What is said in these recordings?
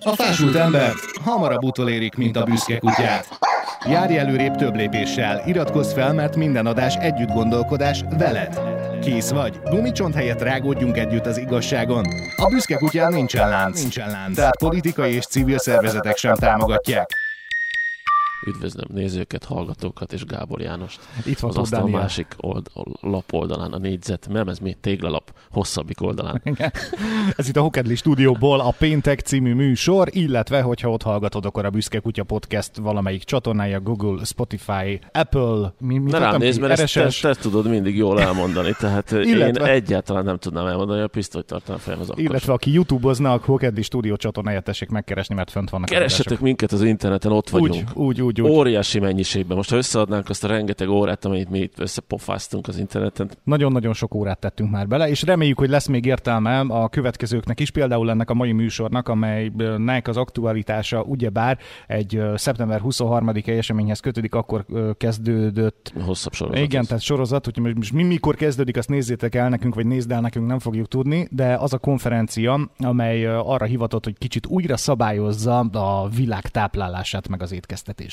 A fásult ember hamarabb utolérik, mint a büszke kutyát. Járj előrébb több lépéssel, iratkozz fel, mert minden adás együtt gondolkodás veled. Kész vagy? Gumicsont helyett rágódjunk együtt az igazságon. A büszke kutyán nincsen lánc, nincsen lánc. Tehát politikai és civil szervezetek sem támogatják. Üdvözlöm nézőket, hallgatókat és Gábor Jánost. Itt van az Dániel. másik old, lap oldalán, a négyzet, nem ez még téglalap hosszabbik oldalán. Ez itt a Hokedli stúdióból a Péntek című műsor, illetve, hogyha ott hallgatod, akkor a Büszke Kutya Podcast valamelyik csatornája, Google, Spotify, Apple, mi, mi Ne rám nézd, mert ezt te, RSS. te, tudod mindig jól elmondani, tehát én Illetve- egyáltalán nem tudnám elmondani, a pisztolyt tartanám fejemhez akkor Illetve aki YouTube-oznak, Hokedli stúdió csatornáját tessék megkeresni, mert fönt vannak a Keressetek minket az interneten, ott vagyunk. Úgy, úgy, úgy, úgy. Óriási mennyiségben. Most ha összeadnánk azt a rengeteg órát, amit mi itt összepofáztunk az interneten, Nagyon-nagyon sok órát tettünk már bele, és reméljük, hogy lesz még értelme a következőknek is, például ennek a mai műsornak, amelynek az aktualitása ugyebár egy szeptember 23-i eseményhez kötődik, akkor kezdődött hosszabb sorozat. Igen, az. tehát sorozat, úgyhogy most mi mikor kezdődik, azt nézzétek el nekünk, vagy nézd el nekünk, nem fogjuk tudni, de az a konferencia, amely arra hivatott, hogy kicsit újra szabályozza a világ táplálását, meg az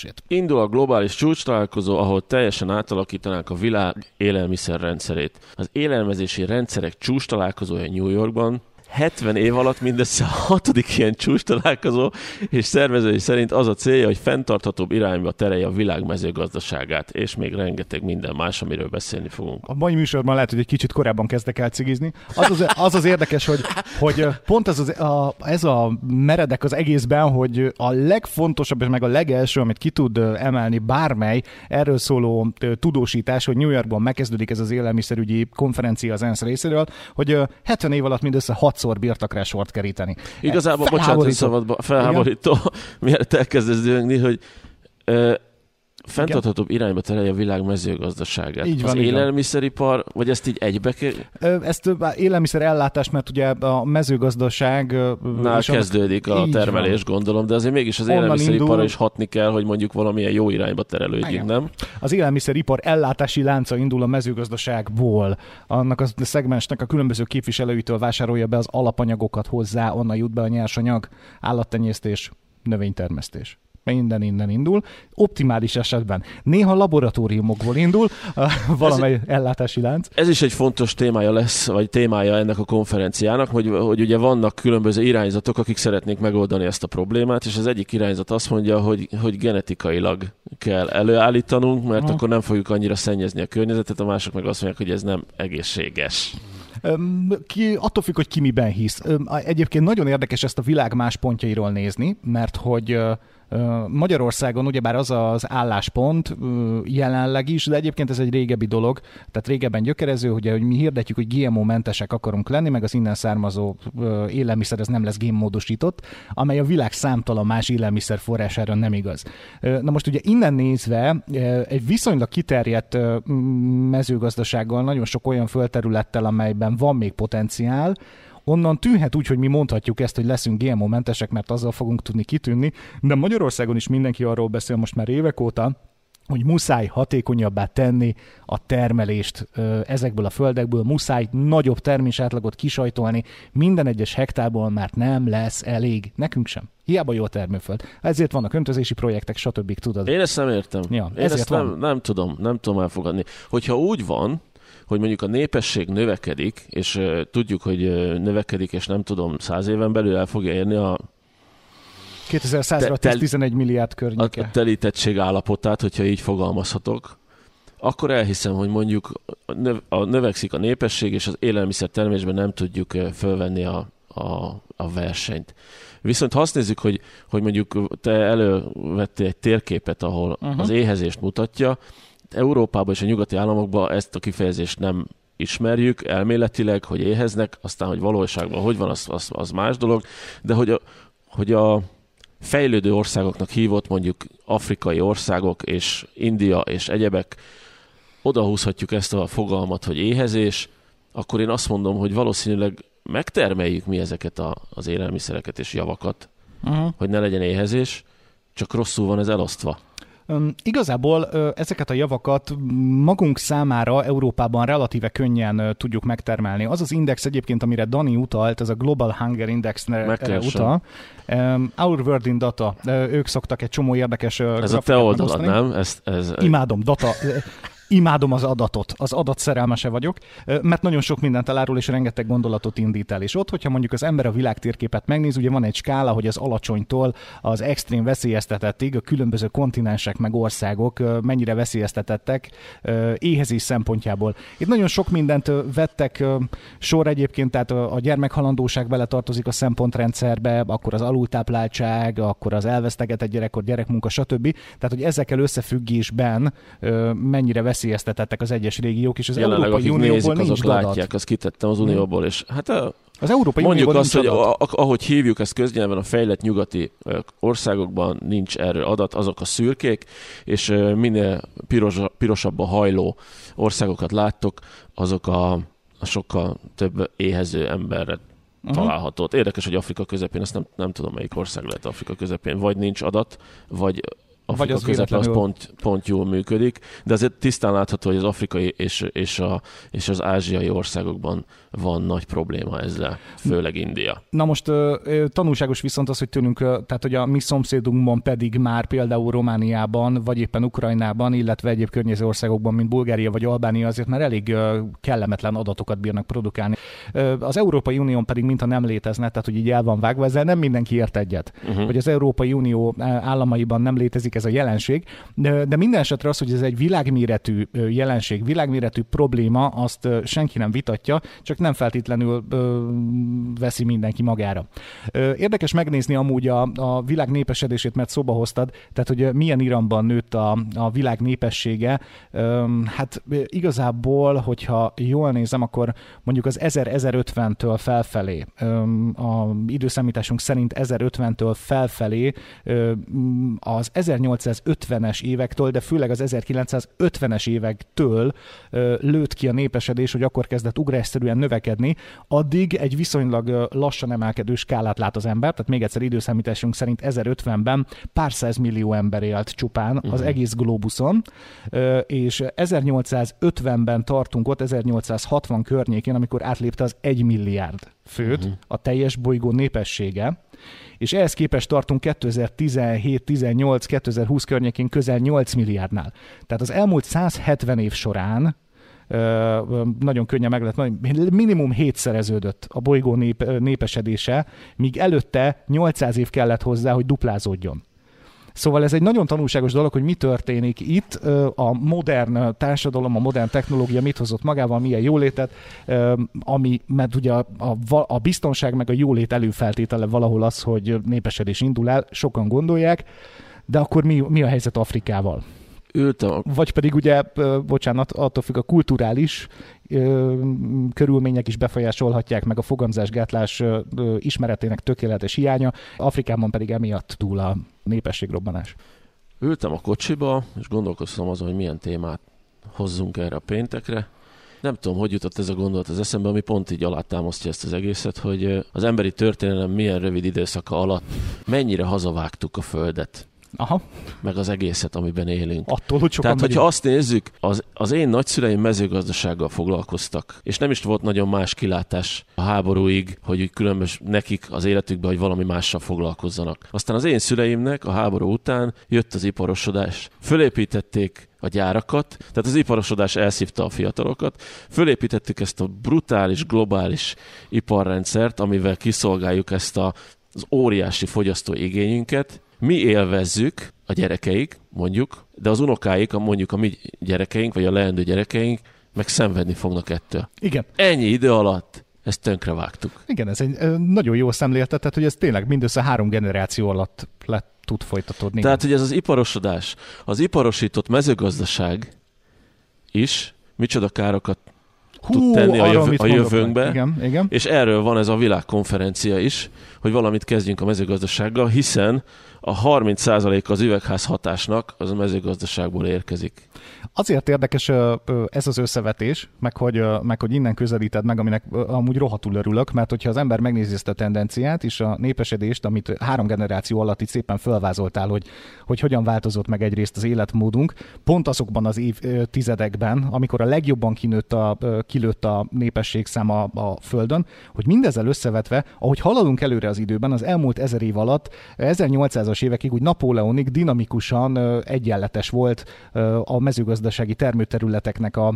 étkeztetését. Indul a globális csúcs találkozó, ahol teljesen átalakítanák a világ élelmiszerrendszerét. Az élelmezési rendszerek csúcs találkozója New Yorkban, 70 év alatt mindössze a hatodik ilyen csúcs találkozó, és szervezői szerint az a célja, hogy fenntarthatóbb irányba terelje a világ mezőgazdaságát, és még rengeteg minden más, amiről beszélni fogunk. A mai műsorban lehet, hogy egy kicsit korábban kezdek el cigizni. Az az, az, az érdekes, hogy, hogy pont ez, az, a, ez a meredek az egészben, hogy a legfontosabb és meg a legelső, amit ki tud emelni bármely erről szóló tudósítás, hogy New Yorkban megkezdődik ez az élelmiszerügyi konferencia az ENSZ részéről, hogy ö, 70 év alatt mindössze hatszor bírtak rá sort keríteni. Igazából, bocsánat, hogy szabadba, felháborító, mielőtt elkezdesz dühöngni, hogy ö, fenntarthatóbb irányba terelje a világ mezőgazdaságát. Így van, az így van. élelmiszeripar, vagy ezt így egybe kell, Ezt élelmiszer ellátás, mert ugye a mezőgazdaság... Nál kezdődik a termelés, gondolom, de azért mégis az Onnan élelmiszeriparra indul. is hatni kell, hogy mondjuk valamilyen jó irányba terelődjünk, nem? Az élelmiszeripar ellátási lánca indul a mezőgazdaságból. Annak a szegmensnek a különböző képviselőitől vásárolja be az alapanyagokat hozzá, onnan jut be a nyersanyag, állattenyésztés, növénytermesztés. Minden innen indul. Optimális esetben. Néha laboratóriumokból indul uh, valamely ellátási lánc. Ez is egy fontos témája lesz, vagy témája ennek a konferenciának, hogy, hogy ugye vannak különböző irányzatok, akik szeretnék megoldani ezt a problémát, és az egyik irányzat azt mondja, hogy, hogy genetikailag kell előállítanunk, mert Aha. akkor nem fogjuk annyira szennyezni a környezetet, a mások meg azt mondják, hogy ez nem egészséges. Ki, attól függ, hogy ki miben hisz. Egyébként nagyon érdekes ezt a világ más pontjairól nézni, mert hogy Magyarországon ugyebár az az álláspont jelenleg is, de egyébként ez egy régebbi dolog, tehát régebben gyökerező, ugye, hogy mi hirdetjük, hogy GMO-mentesek akarunk lenni, meg az innen származó élelmiszer ez nem lesz génmódosított, amely a világ számtalan más élelmiszer forrására nem igaz. Na most ugye innen nézve egy viszonylag kiterjedt mezőgazdasággal, nagyon sok olyan földterülettel, amelyben van még potenciál, onnan tűnhet úgy, hogy mi mondhatjuk ezt, hogy leszünk GMO-mentesek, mert azzal fogunk tudni kitűnni, de Magyarországon is mindenki arról beszél most már évek óta, hogy muszáj hatékonyabbá tenni a termelést ezekből a földekből, muszáj nagyobb termésátlagot kisajtolni minden egyes hektárból, mert nem lesz elég. Nekünk sem. Hiába jó a termőföld. Ezért vannak öntözési projektek, stb. Tudod. Én ezt nem értem. Ja, Én ezért ezt nem, nem tudom, nem tudom elfogadni. Hogyha úgy van, hogy mondjuk a népesség növekedik, és tudjuk, hogy növekedik, és nem tudom, száz éven belül el fogja érni a, 2100-ra Te- tel- 11 milliárd a, környéke. a telítettség állapotát, hogyha így fogalmazhatok, akkor elhiszem, hogy mondjuk a, növ, a növekszik a népesség, és az élelmiszer termésben nem tudjuk fölvenni a, a, a versenyt. Viszont ha azt nézzük, hogy, hogy mondjuk te elővettél egy térképet, ahol uh-huh. az éhezést mutatja, Európában és a nyugati államokban ezt a kifejezést nem ismerjük elméletileg, hogy éheznek, aztán, hogy valóságban hogy van, az, az, az más dolog, de hogy a, hogy a fejlődő országoknak hívott mondjuk afrikai országok és India és egyebek, odahúzhatjuk ezt a fogalmat, hogy éhezés, akkor én azt mondom, hogy valószínűleg megtermeljük mi ezeket a, az élelmiszereket és javakat, Uh-huh. hogy ne legyen éhezés, csak rosszul van ez elosztva. Igazából ezeket a javakat magunk számára Európában relatíve könnyen tudjuk megtermelni. Az az index egyébként, amire Dani utalt, ez a Global Hunger Index utal. Our World in Data, ők szoktak egy csomó érdekes Ez a te oldalad, nem? Ez, ez... Imádom, data imádom az adatot, az adat szerelmese vagyok, mert nagyon sok mindent elárul, és rengeteg gondolatot indít el. És ott, hogyha mondjuk az ember a világtérképet megnéz, ugye van egy skála, hogy az alacsonytól az extrém veszélyeztetettig a különböző kontinensek meg országok mennyire veszélyeztetettek éhezés szempontjából. Itt nagyon sok mindent vettek sor egyébként, tehát a gyermekhalandóság beletartozik a szempontrendszerbe, akkor az alultápláltság, akkor az elvesztegetett gyerekkor, gyerekmunka, stb. Tehát, hogy ezekkel összefüggésben mennyire veszélyeztetettek az egyes régiók, és az Jelenleg, Európai Unióból nézik, nincs azok adat. látják, azt kitettem az Unióból, és hát a, Az Európai mondjuk Unióból azt, hogy adat. a- ahogy hívjuk ezt köznyelven, a fejlett nyugati országokban nincs erről adat, azok a szürkék, és minél piros, pirosabb a hajló országokat láttok, azok a, a sokkal több éhező emberre Aha. található. Érdekes, hogy Afrika közepén, ezt nem, nem tudom, melyik ország lehet Afrika közepén, vagy nincs adat, vagy Afrika az közepén az pont, pont jól működik, de azért tisztán látható, hogy az afrikai és, és, a, és az ázsiai országokban van nagy probléma ezzel, főleg India. Na most tanulságos viszont az, hogy tőlünk, tehát hogy a mi szomszédunkban pedig már például Romániában, vagy éppen Ukrajnában, illetve egyéb környező országokban, mint Bulgária vagy Albánia, azért már elég kellemetlen adatokat bírnak produkálni. Az Európai Unión pedig mintha nem létezne, tehát hogy így el van vágva, ezzel nem mindenki ért egyet. Uh-huh. Hogy az Európai Unió államaiban nem létezik ez a jelenség, de, de minden esetre az, hogy ez egy világméretű jelenség, világméretű probléma, azt senki nem vitatja, csak nem feltétlenül ö, veszi mindenki magára. Ö, Érdekes megnézni amúgy a, a világ népesedését, mert szóba hoztad, tehát hogy milyen iramban nőtt a, a világ népessége. Ö, Hát igazából, hogyha jól nézem, akkor mondjuk az 1000-1050-től felfelé, ö, a időszámításunk szerint 1050-től felfelé ö, az 1850-es évektől, de főleg az 1950-es évektől ö, lőtt ki a népesedés, hogy akkor kezdett ugrásszerűen növekedni, addig egy viszonylag lassan emelkedő skálát lát az ember, tehát még egyszer időszámításunk szerint 1050-ben pár száz millió ember élt csupán az Mhm. egész globuszon, ö, és 1850-ben tartunk ott, 1860 környékén, amikor átlépte az 1 milliárd főt Mhm. a teljes bolygó népessége, és ehhez képest tartunk 2017, 18, 2020 környékén közel 8 milliárdnál. Tehát az elmúlt 170 év során nagyon könnyen meg lehet minimum hétszereződött a bolygó nép, népesedése, míg előtte 800 év kellett hozzá, hogy duplázódjon. Szóval ez egy nagyon tanulságos dolog, hogy mi történik itt, a modern társadalom, a modern technológia mit hozott magával, milyen jólétet, ami, mert ugye a, a, a biztonság meg a jólét előfeltétele valahol az, hogy népesedés indul el, sokan gondolják, de akkor mi, mi a helyzet Afrikával? Ültem a Vagy pedig ugye, bocsánat, attól függ a kulturális ö, körülmények is befolyásolhatják meg a fogamzásgátlás ö, ö, ismeretének tökéletes hiánya, Afrikában pedig emiatt túl a népességrobbanás. Ültem a kocsiba, és gondolkoztam azon, hogy milyen témát hozzunk erre a péntekre. Nem tudom, hogy jutott ez a gondolat az eszembe, ami pont így alátámasztja ezt az egészet, hogy az emberi történelem milyen rövid időszaka alatt mennyire hazavágtuk a Földet, Aha, meg az egészet, amiben élünk. attól, hogy sokan Tehát, hogyha megyünk. azt nézzük, az, az én nagyszüleim mezőgazdasággal foglalkoztak, és nem is volt nagyon más kilátás a háborúig, hogy úgy különbös nekik az életükben, hogy valami mással foglalkozzanak. Aztán az én szüleimnek a háború után jött az iparosodás. Fölépítették a gyárakat, tehát az iparosodás elszívta a fiatalokat, fölépítettük ezt a brutális, globális iparrendszert, amivel kiszolgáljuk ezt a, az óriási fogyasztó igényünket, mi élvezzük, a gyerekeik, mondjuk, de az unokáik, a mondjuk a mi gyerekeink, vagy a leendő gyerekeink, meg szenvedni fognak ettől. Igen, Ennyi idő alatt ezt tönkre vágtuk. igen, ez egy nagyon jó szemléltetett, hogy ez tényleg mindössze három generáció alatt lett tud folytatódni. Tehát, hogy ez az iparosodás, az iparosított mezőgazdaság is micsoda károkat Hú, tud tenni a, jövő, a jövőnkbe. Igen, igen. És erről van ez a világkonferencia is, hogy valamit kezdjünk a mezőgazdasággal, hiszen a 30% az üvegház hatásnak az a mezőgazdaságból érkezik. Azért érdekes ez az összevetés, meg hogy, meg hogy innen közelíted meg, aminek amúgy rohadtul örülök, mert hogyha az ember megnézi ezt a tendenciát és a népesedést, amit három generáció alatt itt szépen fölvázoltál, hogy, hogy hogyan változott meg egyrészt az életmódunk, pont azokban az évtizedekben, amikor a legjobban kinőtt a, kilőtt a népességszám a, a Földön, hogy mindezzel összevetve, ahogy haladunk előre az időben, az elmúlt ezer év alatt, 1800-as évekig úgy Napóleonig dinamikusan egyenletes volt a mezőgazdasági termőterületeknek a,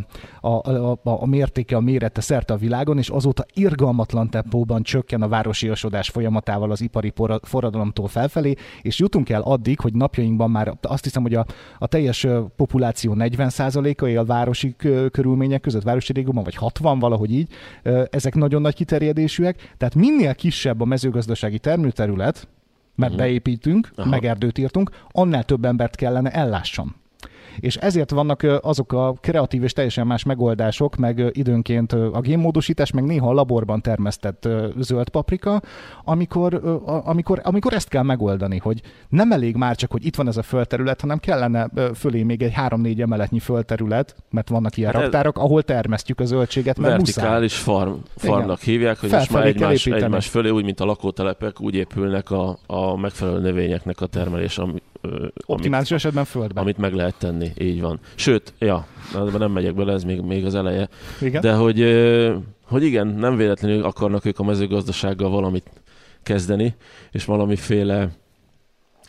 a, a, a, mértéke, a mérete szerte a világon, és azóta irgalmatlan tempóban csökken a városiasodás folyamatával az ipari forradalomtól felfelé, és jutunk el addig, hogy napjainkban már azt hiszem, hogy a, a teljes populáció 40%-a él városi kö- körülmények között, városi régióban, vagy 60 valahogy így, ezek nagyon nagy kiterjedésűek, tehát minél kisebb a mezőgazdasági termőterület, mert uh-huh. beépítünk, Aha. meg erdőt írtunk, annál több embert kellene ellássam. És ezért vannak azok a kreatív és teljesen más megoldások, meg időnként a génmódosítás, meg néha a laborban termesztett zöld paprika, amikor, amikor, amikor ezt kell megoldani, hogy nem elég már csak, hogy itt van ez a földterület, hanem kellene fölé még egy 3-4 emeletnyi földterület, mert vannak ilyen Hát raktárak, ahol termesztjük a zöldséget, mert muszáj. Vertikális farm, farmnak hívják, hogy most már Felfelé egymás, építeni. egymás fölé, úgy, mint a lakótelepek, úgy épülnek a, a megfelelő növényeknek a termelés, ami, ö, amit, Optimális esetben földben. amit meg lehet tenni. Így van. Sőt, ja, nem megyek bele, ez még, még az eleje. Igen? De hogy, hogy igen, nem véletlenül akarnak ők a mezőgazdasággal valamit kezdeni, és valamiféle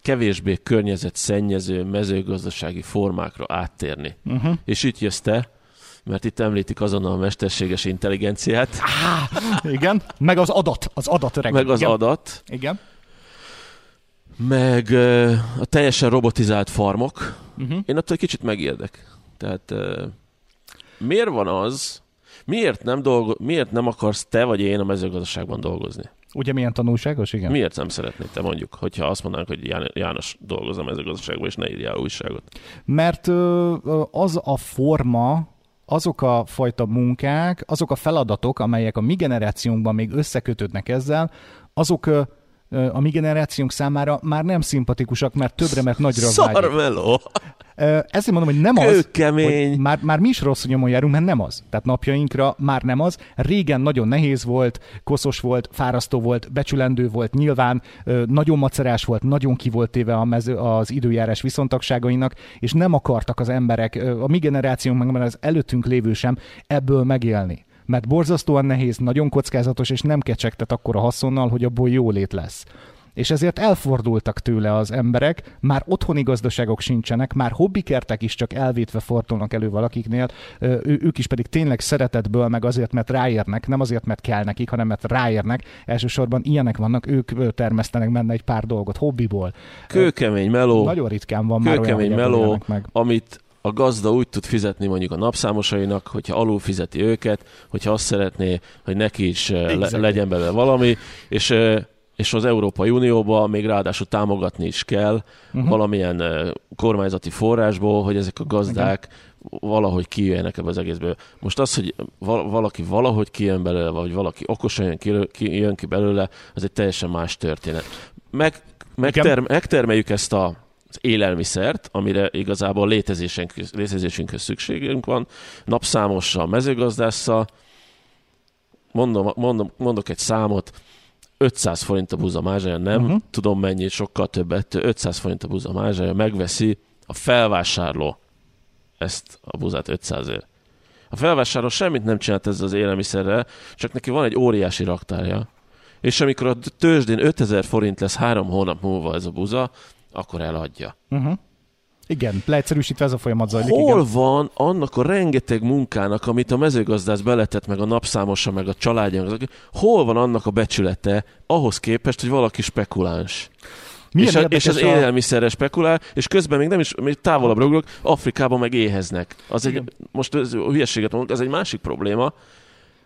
kevésbé környezetszennyező mezőgazdasági formákra áttérni. Uh-huh. És itt jössz te, mert itt említik azonnal a mesterséges intelligenciát, Igen, meg az adat, az adat öreg. meg az Igen. adat, Igen. Meg a teljesen robotizált farmok. Uh-huh. Én attól egy kicsit megérdek. Tehát miért van az, miért nem, dolgo, miért nem akarsz te vagy én a mezőgazdaságban dolgozni? Ugye milyen tanulságos, igen? Miért nem szeretnéd te mondjuk, hogyha azt mondanánk, hogy Ján- János dolgoz a mezőgazdaságban, és ne írjál újságot? Mert az a forma, azok a fajta munkák, azok a feladatok, amelyek a mi generációnkban még összekötődnek ezzel, azok a mi generációnk számára már nem szimpatikusak, mert többre, mert nagyra. Szarmeló! Ezért mondom, hogy nem az, Kőkemény. hogy már, már mi is rossz nyomon járunk, mert nem az. Tehát napjainkra már nem az. Régen nagyon nehéz volt, koszos volt, fárasztó volt, becsülendő volt, nyilván nagyon macerás volt, nagyon ki volt téve a mező, az időjárás viszontagságainak, és nem akartak az emberek, a mi generációnk, meg az előttünk lévő sem ebből megélni. Mert borzasztóan nehéz, nagyon kockázatos, és nem kecsegtet akkor a haszonnal, hogy abból jólét lesz és ezért elfordultak tőle az emberek, már otthoni gazdaságok sincsenek, már hobbikertek is csak elvétve fordulnak elő valakiknél, ő, ők is pedig tényleg szeretetből, meg azért, mert ráérnek, nem azért, mert kell nekik, hanem mert ráérnek, elsősorban ilyenek vannak, ők termesztenek benne egy pár dolgot, hobbiból. Kőkemény meló. Nagyon ritkán van már olyan, kőkemény hogy ebből meló, meg. amit a gazda úgy tud fizetni mondjuk a napszámosainak, hogyha alul fizeti őket, hogyha azt szeretné, hogy neki is le, legyen belőle valami, és és az Európai Unióba még ráadásul támogatni is kell uh-huh. valamilyen kormányzati forrásból, hogy ezek a gazdák valahogy kijöjjenek ebbe az egészből. Most az, hogy val- valaki valahogy kijön belőle, vagy valaki okosan jön ki, ki, jön ki belőle, az egy teljesen más történet. Meg, megter- megtermeljük ezt a az élelmiszert, amire igazából létezésünk, létezésünkhöz szükségünk van, napszámossal, mezőgazdásszal. Mondom, mondom, mondok egy számot, 500 forint a buza mázsája, nem uh-huh. tudom mennyi, sokkal többet, 500 forint a buza mázsája, megveszi a felvásárló ezt a buzát 500 ér. A felvásárló semmit nem csinált ezzel az élelmiszerrel, csak neki van egy óriási raktárja. És amikor a tőzsdén 5000 forint lesz három hónap múlva ez a buza, akkor eladja. Uh-huh. Igen, leegyszerűsítve ez a folyamat zajlik. Hol igen. van annak a rengeteg munkának, amit a mezőgazdász beletett, meg a napszámosa, meg a családja, hol van annak a becsülete ahhoz képest, hogy valaki spekuláns? Milyen és, a, és az a- élelmiszerre spekulál, és közben még nem is, még távolabb röglök, Afrikában meg éheznek. Az egy, Igen. most ez, hülyeséget mondok, ez egy másik probléma.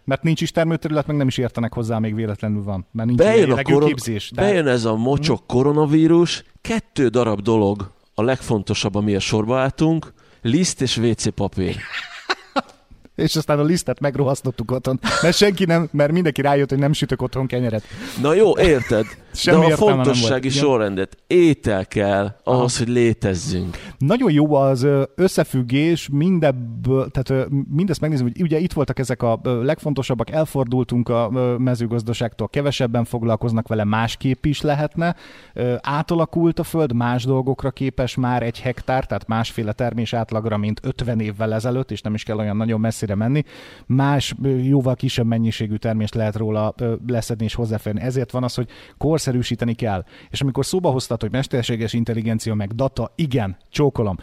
Mert nincs is termőterület, meg nem is értenek hozzá, még véletlenül van. Mert nincs Bejön, a koron, képzés. De... bejön ez a mocsok koronavírus, kettő darab dolog a legfontosabb, amiért sorba álltunk, liszt és WC papír. és aztán a lisztet megrohasztottuk otthon, mert senki nem, mert mindenki rájött, hogy nem sütök otthon kenyeret. Na jó, érted, Semmi de a fontossági sorrendet, étel kell ahhoz, hogy létezzünk. Nagyon jó az összefüggés mindebből, tehát mindezt megnézem, hogy ugye itt voltak ezek a legfontosabbak, elfordultunk a mezőgazdaságtól, kevesebben foglalkoznak vele, másképp is lehetne. Átalakult a föld, más dolgokra képes már egy hektár, tehát másféle termés átlagra, mint 50 évvel ezelőtt, és nem is kell olyan nagyon messzire menni. Más, jóval kisebb mennyiségű termést lehet róla leszedni és hozzáférni. Ezért van az, hogy korszerűsíteni kell. És amikor szóba hoztad, hogy mesterséges intelligencia, meg data, igen, csókolom.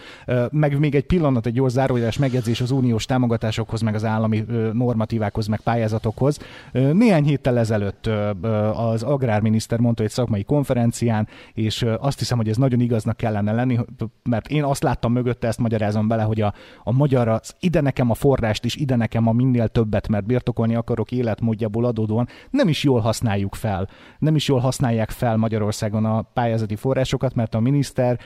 Meg még egy pillanat, egy gyors zárójeles megjegyzés az uniós támogatásokhoz, meg az állami normatívákhoz, meg pályázatokhoz. Néhány héttel ezelőtt az agrárminiszter mondta egy szakmai konferencián, és azt hiszem, hogy ez nagyon igaznak kellene lenni, mert én azt láttam mögötte, ezt magyarázom bele, hogy a, a magyar az ide nekem a forrást is, ide nekem a minél többet, mert birtokolni akarok életmódjából adódóan, nem is jól használjuk fel. Nem is jól használják fel Magyarországon a pályázati forrásokat, mert a miniszter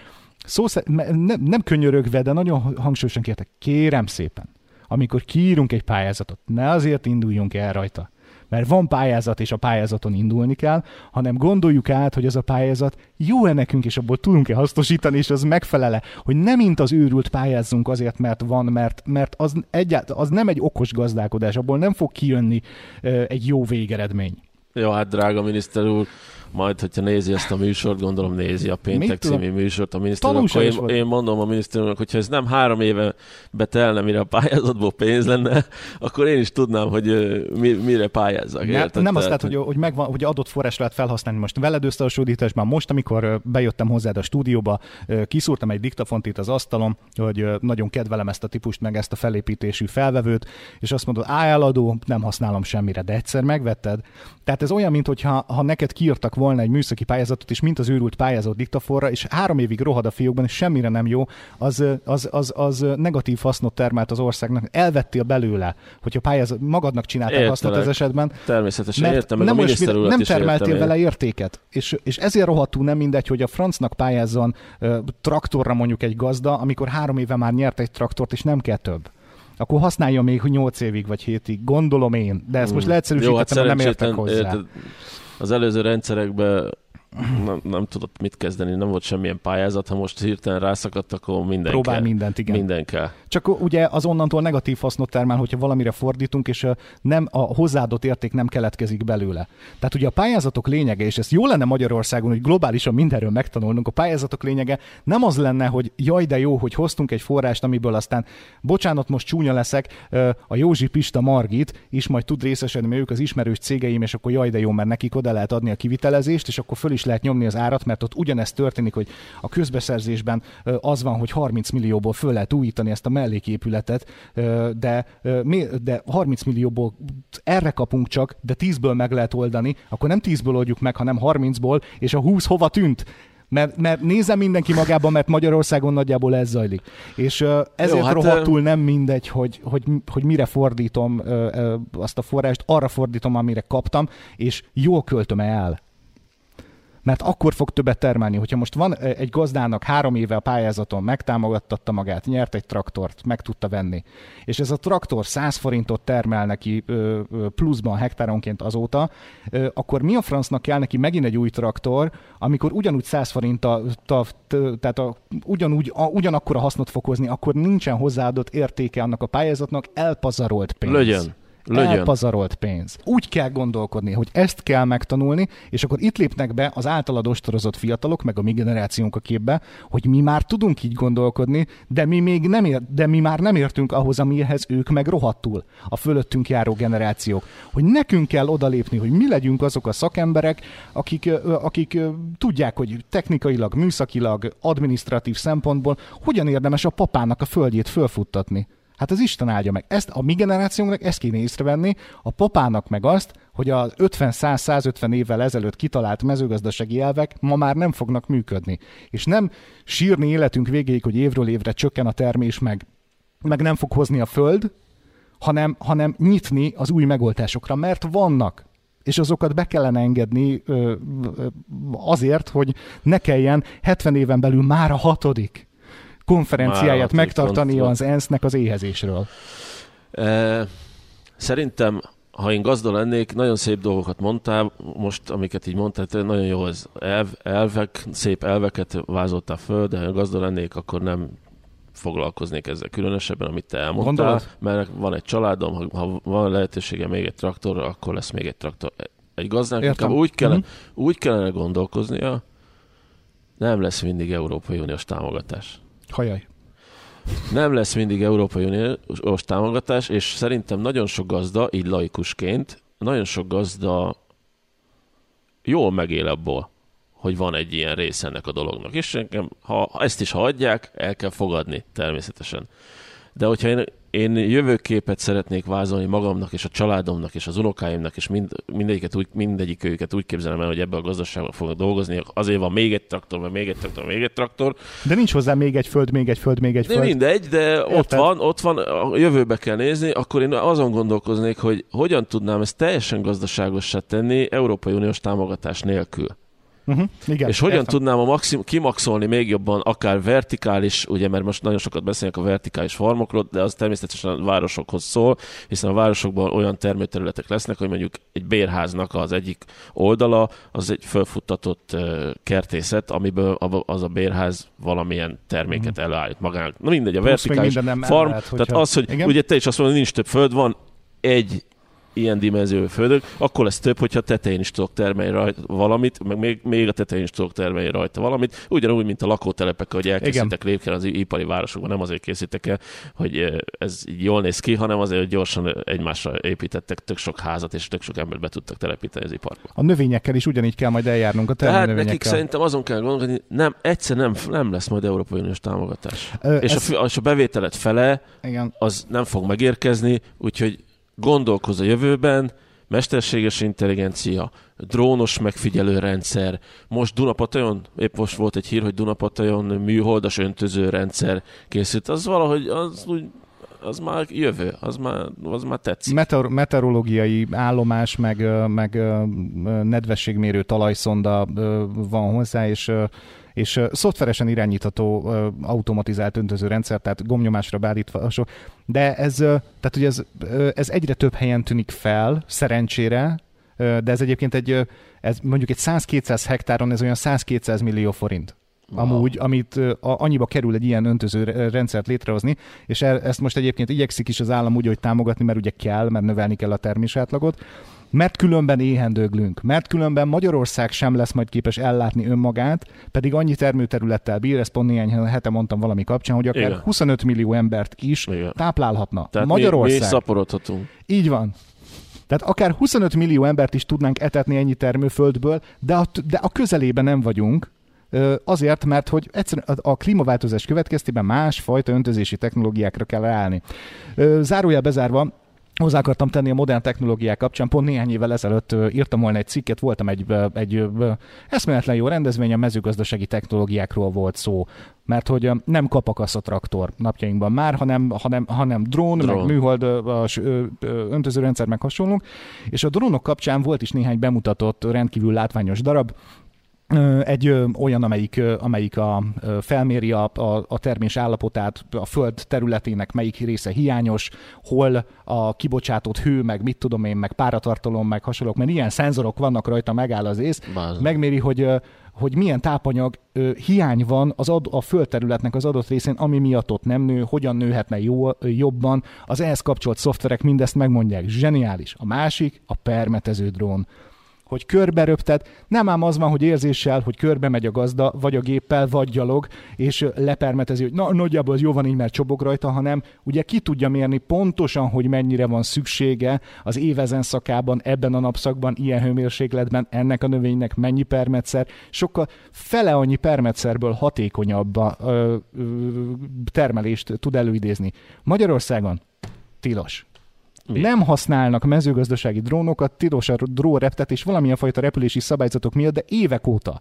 szó nem, nem könyörögve, de nagyon hangsúlyosan kértek, kérem szépen, amikor kiírunk egy pályázatot, ne azért induljunk el rajta, mert van pályázat, és a pályázaton indulni kell, hanem gondoljuk át, hogy ez a pályázat jó-e nekünk, és abból tudunk-e hasznosítani, és az megfelele, hogy nem mint az őrült pályázzunk azért, mert van, mert, mert az, egyált, az nem egy okos gazdálkodás, abból nem fog kijönni ö, egy jó végeredmény. Jó, hát drága miniszter úr, majd, hogyha nézi ezt a műsort, gondolom nézi a Péntek című műsort a miniszter úr, akkor én, én mondom a miniszter úrnak, hogyha ez nem három éve betelne, mire a pályázatból pénz lenne, akkor én is tudnám, hogy mi, mire pályázzak. Ne, érted? nem azt lehet, hogy, hogy, megvan, hogy adott forrás lehet felhasználni most veled összehasonlításban. Most, amikor bejöttem hozzád a stúdióba, kiszúrtam egy diktafont itt az asztalon, hogy nagyon kedvelem ezt a típust, meg ezt a felépítésű felvevőt, és azt mondod, ájáladó, nem használom semmire, de egyszer megvetted. Tehát ez olyan, mintha ha neked kiírtak volna egy műszaki pályázatot, és mint az őrült pályázat diktaforra, és három évig rohad a fiókban, és semmire nem jó, az, az, az, az negatív hasznot termelt az országnak. Elvettél belőle, hogyha pályázat, magadnak csinálták hasznot ez Értelek. esetben, Természetesen mert értem, meg nem, a urat nem is termeltél értem vele értéket. És, és ezért rohadtul nem mindegy, hogy a francnak pályázzon traktorra mondjuk egy gazda, amikor három éve már nyert egy traktort, és nem kell több. Akkor használja még 8 évig vagy 7 évig, gondolom én. De ezt most leegyszerűsítettem, Jó, hát nem értek hozzá. érted, az előző rendszerekben nem, nem tudott mit kezdeni, nem volt semmilyen pályázat, ha most hirtelen rászakadt, akkor minden Próbál kell. mindent, igen. Minden kell. Csak ugye az onnantól negatív hasznot termel, hogyha valamire fordítunk, és nem a hozzáadott érték nem keletkezik belőle. Tehát ugye a pályázatok lényege, és ez jó lenne Magyarországon, hogy globálisan mindenről megtanulnunk, a pályázatok lényege nem az lenne, hogy jaj, de jó, hogy hoztunk egy forrást, amiből aztán, bocsánat, most csúnya leszek, a Józsi Pista Margit is majd tud részesedni, mert ők az ismerős cégeim, és akkor jaj, de jó, mert nekik oda lehet adni a kivitelezést, és akkor föl is lehet nyomni az árat, mert ott ugyanezt történik, hogy a közbeszerzésben az van, hogy 30 millióból föl lehet újítani ezt a melléképületet, de, de 30 millióból erre kapunk csak, de 10-ből meg lehet oldani, akkor nem 10-ből oldjuk meg, hanem 30-ból, és a 20 hova tűnt? Mert, mert nézem mindenki magába, mert Magyarországon nagyjából ez zajlik. És ezért Jó, hát, rohadtul nem mindegy, hogy, hogy, hogy mire fordítom azt a forrást, arra fordítom, amire kaptam, és jól költöm el. Mert akkor fog többet termelni. Hogyha most van ö, egy gazdának három éve a pályázaton, megtámogattatta magát, nyert egy traktort, meg tudta venni, és ez a traktor 100 forintot termel neki pluszban hektáronként azóta, akkor mi a francnak kell neki megint egy új traktor, amikor ugyanúgy 100 forinttal, tehát a, ugyanúgy, a, ugyanakkor a hasznot fog hozni, akkor nincsen hozzáadott értéke annak a pályázatnak, elpazarolt pénz. Lögyön. Lögyön. Elpazarolt pénz. Úgy kell gondolkodni, hogy ezt kell megtanulni, és akkor itt lépnek be az általad ostorozott fiatalok, meg a mi generációnk a képbe, hogy mi már tudunk így gondolkodni, de mi még nem ér, de mi már nem értünk ahhoz, amihez ők meg rohadtul, a fölöttünk járó generációk. Hogy nekünk kell odalépni, hogy mi legyünk azok a szakemberek, akik, akik tudják, hogy technikailag, műszakilag, administratív szempontból hogyan érdemes a papának a földjét fölfuttatni. Hát az Isten áldja meg. Ezt a mi generációnknak ezt kéne észrevenni, a papának meg azt, hogy az 50-100-150 évvel ezelőtt kitalált mezőgazdasági elvek ma már nem fognak működni. És nem sírni életünk végéig, hogy évről évre csökken a termés, meg, meg nem fog hozni a föld, hanem, hanem nyitni az új megoldásokra, mert vannak. És azokat be kellene engedni ö, ö, azért, hogy ne kelljen 70 éven belül már a hatodik a konferenciáját hatodik megtartani pont. az ENSZ-nek az éhezésről. E, szerintem, ha én gazda lennék, nagyon szép dolgokat mondtál, most amiket így mondtál, nagyon jó az elv, elvek, szép elveket vázoltál föl, de ha gazda lennék, akkor nem foglalkoznék ezzel különösebben, amit te elmondtál, Gondolod? mert van egy családom, ha, ha van lehetősége még egy traktorra, akkor lesz még egy traktor. Egy gazdának úgy kellene, mm-hmm. úgy kellene gondolkoznia, nem lesz mindig Európai Uniós támogatás. Hajaj. Nem lesz mindig Európai Uniós támogatás, és szerintem nagyon sok gazda, így laikusként, nagyon sok gazda jól megél abból, hogy van egy ilyen rész ennek a dolognak. És engem, ha ezt is hagyják, el kell fogadni természetesen. De hogyha én, én jövőképet szeretnék vázolni magamnak és a családomnak és az unokáimnak, és mind, mindegyiket úgy, mindegyik őket úgy képzelem el, hogy ebben a gazdaságban fognak dolgozni, azért van még egy traktor, vagy még egy traktor, még egy traktor. De nincs hozzá még egy föld, még egy föld, még egy de föld. mindegy, de Érted? ott van, ott van, a jövőbe kell nézni, akkor én azon gondolkoznék, hogy hogyan tudnám ezt teljesen gazdaságosá tenni Európai Uniós támogatás nélkül. Uh-huh. Igen, és hogyan értem. tudnám a maxim, kimaxolni még jobban, akár vertikális, ugye, mert most nagyon sokat beszélnek a vertikális farmokról, de az természetesen a városokhoz szól, hiszen a városokban olyan termőterületek lesznek, hogy mondjuk egy bérháznak az egyik oldala, az egy fölfuttatott kertészet, amiből az a bérház valamilyen terméket uh-huh. előállít magának. Na mindegy, a Plusz vertikális farm, lehet, tehát az, hogy igen? ugye te is azt mondod, hogy nincs több föld, van egy ilyen dimenziójú földök, akkor lesz több, hogyha tetején is tudok termelni rajta valamit, meg még, még a tetején is tudok termelni rajta valamit, ugyanúgy, mint a lakótelepek, hogy elkészítek lépken az ipari városokban, nem azért készítek el, hogy ez így jól néz ki, hanem azért, hogy gyorsan egymásra építettek tök sok házat, és tök sok embert be tudtak telepíteni az iparba. A növényekkel is ugyanígy kell majd eljárnunk a Tehát nekik szerintem azon kell gondolni, nem, egyszer nem, nem lesz majd Európai Uniós támogatás. Ö, és, ez... a, és a bevételet fele, Igen. az nem fog megérkezni, úgyhogy gondolkoz a jövőben, mesterséges intelligencia, drónos megfigyelő rendszer. Most Dunapatajon, épp most volt egy hír, hogy Dunapatajon műholdas öntöző rendszer készült. Az valahogy az úgy az már jövő, az már, az már tetszik. Meteor, meteorológiai állomás, meg, meg nedvességmérő talajszonda van hozzá, és és szoftveresen irányítható automatizált öntöző rendszer, tehát gomnyomásra beállítva, de ez, tehát ugye ez, ez egyre több helyen tűnik fel, szerencsére, de ez egyébként egy, ez mondjuk egy 100-200 hektáron ez olyan 100-200 millió forint. Wow. Amúgy, amit uh, annyiba kerül egy ilyen öntöző rendszert létrehozni, és e, ezt most egyébként igyekszik is az állam úgy, hogy támogatni, mert ugye kell, mert növelni kell a termésátlagot, mert különben éhendőglünk, mert különben Magyarország sem lesz majd képes ellátni önmagát, pedig annyi termőterülettel bír, ezt pont néhány hete mondtam valami kapcsán, hogy akár Igen. 25 millió embert is Igen. táplálhatna. Tehát Magyarország. Mi, mi szaporodhatunk. Így van. Tehát akár 25 millió embert is tudnánk etetni ennyi termőföldből, de a, de a közelében nem vagyunk, Azért, mert hogy egyszerűen a klímaváltozás következtében másfajta öntözési technológiákra kell állni. Zárójel bezárva, Hozzá akartam tenni a modern technológiák kapcsán, pont néhány évvel ezelőtt írtam volna egy cikket, voltam egy, egy eszméletlen jó rendezvény, a mezőgazdasági technológiákról volt szó, mert hogy nem kapakasz a traktor napjainkban már, hanem, hanem, hanem drón, drón. meg műhold, öntözőrendszer, meg hasonlók, és a drónok kapcsán volt is néhány bemutatott rendkívül látványos darab, egy ö, olyan, amelyik, ö, amelyik a, ö, felméri a, a, a termés állapotát, a föld területének melyik része hiányos, hol a kibocsátott hő, meg mit tudom én, meg páratartalom, meg hasonlók, mert ilyen szenzorok vannak rajta, megáll az ész, Bázal. megméri, hogy hogy milyen tápanyag ö, hiány van az ad, a földterületnek az adott részén, ami miatt ott nem nő, hogyan nőhetne jó, ö, jobban. Az ehhez kapcsolt szoftverek mindezt megmondják. Zseniális. A másik a permetező drón hogy körbe. Nem ám az van, hogy érzéssel, hogy körbe megy a gazda, vagy a géppel, vagy gyalog, és lepermetezi, hogy na, nagyjából az jó van így, mert csobog rajta, hanem ugye ki tudja mérni pontosan, hogy mennyire van szüksége az évezen szakában, ebben a napszakban, ilyen hőmérsékletben, ennek a növénynek mennyi permetszer, sokkal fele annyi permetszerből hatékonyabb a, ö, ö, termelést tud előidézni. Magyarországon tilos. Nem használnak mezőgazdasági drónokat, tilos a drónreptet és valamilyen fajta repülési szabályzatok miatt, de évek óta.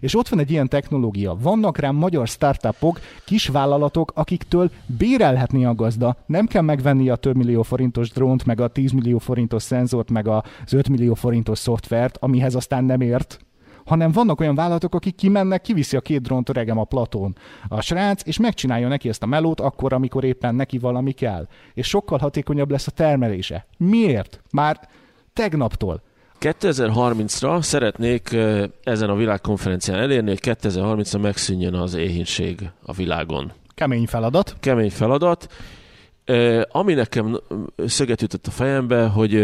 És ott van egy ilyen technológia. Vannak rám magyar startupok, kisvállalatok, akiktől bérelhetni a gazda. Nem kell megvenni a több millió forintos drónt, meg a 10 millió forintos szenzort, meg az 5 millió forintos szoftvert, amihez aztán nem ért, hanem vannak olyan vállalatok, akik kimennek, kiviszi a két drónt öregem a platón a srác, és megcsinálja neki ezt a melót akkor, amikor éppen neki valami kell. És sokkal hatékonyabb lesz a termelése. Miért? Már tegnaptól. 2030-ra szeretnék ezen a világkonferencián elérni, hogy 2030-ra megszűnjön az éhínség a világon. Kemény feladat. Kemény feladat. Ami nekem szöget ütött a fejembe, hogy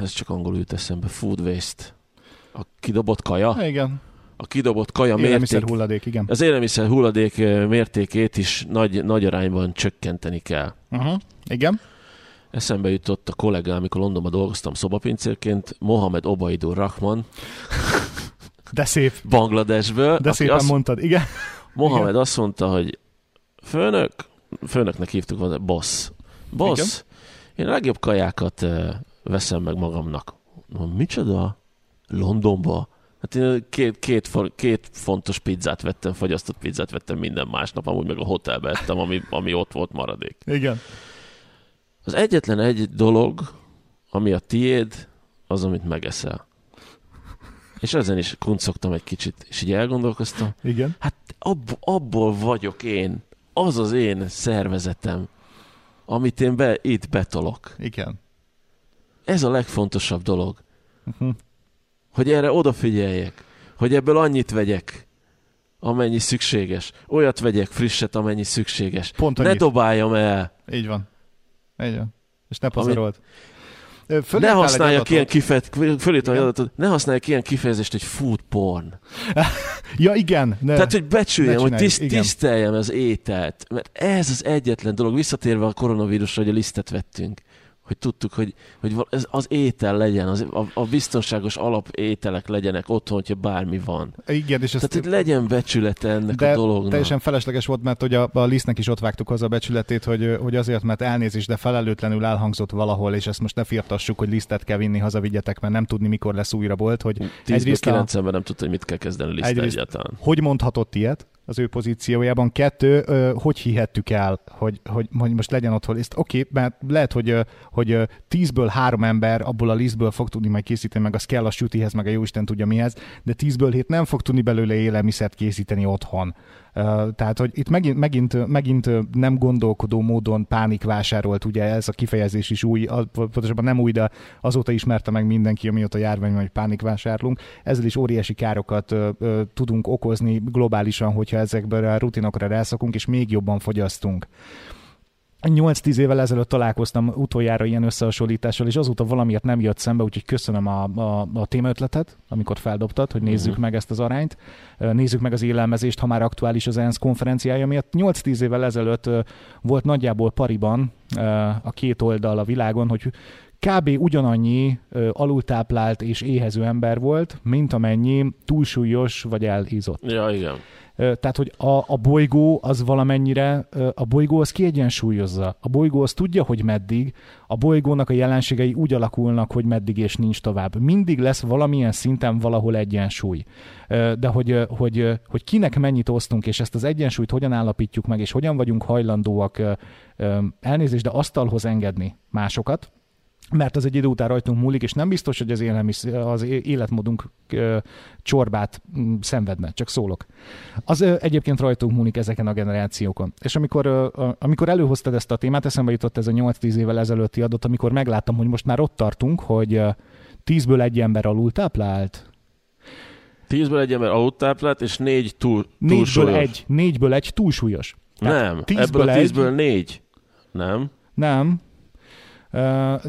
ez csak angolul jut eszembe, food waste. A kidobott kaja. Igen. A kidobott kaja élelmiszer mérték, hulladék, igen. az élelmiszer hulladék mértékét is nagy, nagy arányban csökkenteni kell. Uh-huh. Igen. Eszembe jutott a kollégám, amikor Londonban dolgoztam szobapincérként, Mohamed Obaidur Rahman, De szép. Bangladesből. De szépen azt, mondtad. Igen. Mohamed Igen. azt mondta, hogy főnök, főnöknek hívtuk, volna, boss. Boss, én a legjobb kajákat veszem meg magamnak. Micsoda? Londonba? Hát én két, két, for- két fontos pizzát vettem, fagyasztott pizzát vettem minden másnap, amúgy meg a hotelbe ettem, ami, ami ott volt maradék. Igen. Az egyetlen egy dolog, ami a tiéd, az, amit megeszel. És ezen is kuncogtam egy kicsit, és így elgondolkoztam, Igen. hát ab, abból vagyok én, az az én szervezetem, amit én be, itt betolok. Igen. Ez a legfontosabb dolog, Uh-huh. Hogy erre odafigyeljek, hogy ebből annyit vegyek, amennyi szükséges. Olyat vegyek frisset, amennyi szükséges. Pont Ne annyit. dobáljam el. Így van. Így van. És ne pazarold. Ö, Ne fölírtál egy használjak ilyen kifejezést, adatot, ne használjak ilyen kifejezést, hogy food porn. Ja, igen. Ne. Tehát, hogy becsüljem, ne hogy tiszt, igen. tiszteljem az ételt. Mert ez az egyetlen dolog, visszatérve a koronavírusra, hogy a lisztet vettünk, hogy tudtuk, hogy, hogy ez az étel legyen, az, a, a biztonságos alapételek legyenek otthon, hogyha bármi van. Igen, és ezt Tehát, hogy legyen becsülete ennek de a dolognak. teljesen felesleges volt, mert hogy a, a Lisztnek is ott vágtuk hozzá a becsületét, hogy, hogy azért, mert elnézés, de felelőtlenül elhangzott valahol, és ezt most ne firtassuk, hogy lisztet kell vinni, hazavigyetek, mert nem tudni, mikor lesz újra bolt, hogy 10 egyrészt a- 9 nem tudta, hogy mit kell kezdeni lisztet Egyrészt- egyáltalán. hogy mondhatott ilyet az ő pozíciójában? Kettő, hogy hihettük el, hogy, hogy, hogy most legyen otthon liszt? Oké, mert lehet, hogy, hogy tízből három ember abból a lisztből fog tudni majd készíteni, meg az kell a sütihez, meg a jóisten tudja mihez, de tízből hét nem fog tudni belőle élelmiszert készíteni otthon. Tehát, hogy itt megint, megint, megint nem gondolkodó módon pánik vásárolt, ugye ez a kifejezés is új, pontosabban nem új, de azóta ismerte meg mindenki, amióta járvány van, hogy pánikvásárlunk. Ezzel is óriási károkat tudunk okozni globálisan, hogyha ezekből a rutinokra rászokunk, és még jobban fogyasztunk. 8-10 évvel ezelőtt találkoztam utoljára ilyen összehasonlítással, és azóta valamiért nem jött szembe, úgyhogy köszönöm a, a, a témaötletet, amikor feldobtad, hogy nézzük Mhm. meg ezt az arányt, nézzük meg az élelmezést, ha már aktuális az ENSZ konferenciája miatt. 8-10 évvel ezelőtt volt nagyjából pariban a két oldal a világon, hogy kb. ugyanannyi ö, alultáplált és éhező ember volt, mint amennyi túlsúlyos vagy elhízott. Ja, igen. Tehát, hogy a, a bolygó az valamennyire, a bolygó az kiegyensúlyozza. A bolygó az tudja, hogy meddig, a bolygónak a jelenségei úgy alakulnak, hogy meddig és nincs tovább. Mindig lesz valamilyen szinten valahol egyensúly. De hogy, hogy, hogy kinek mennyit osztunk, és ezt az egyensúlyt hogyan állapítjuk meg, és hogyan vagyunk hajlandóak elnézést, de asztalhoz engedni másokat, mert az egy idő után rajtunk múlik, és nem biztos, hogy az, élelmisz, az életmódunk ö, csorbát mm, szenvedne, csak szólok. Az ö, egyébként rajtunk múlik ezeken a generációkon. És amikor, ö, amikor előhoztad ezt a témát, eszembe jutott ez a 8-10 évvel ezelőtti adat, amikor megláttam, hogy most már ott tartunk, hogy ö, 10-ből egy ember alul táplált, Tízből egy ember alultáplált, és négy túl, négyből túlsúlyos. egy, négyből egy túlsúlyos. Tehát Nem, tízből ebből a egy- tízből négy. Nem? Nem.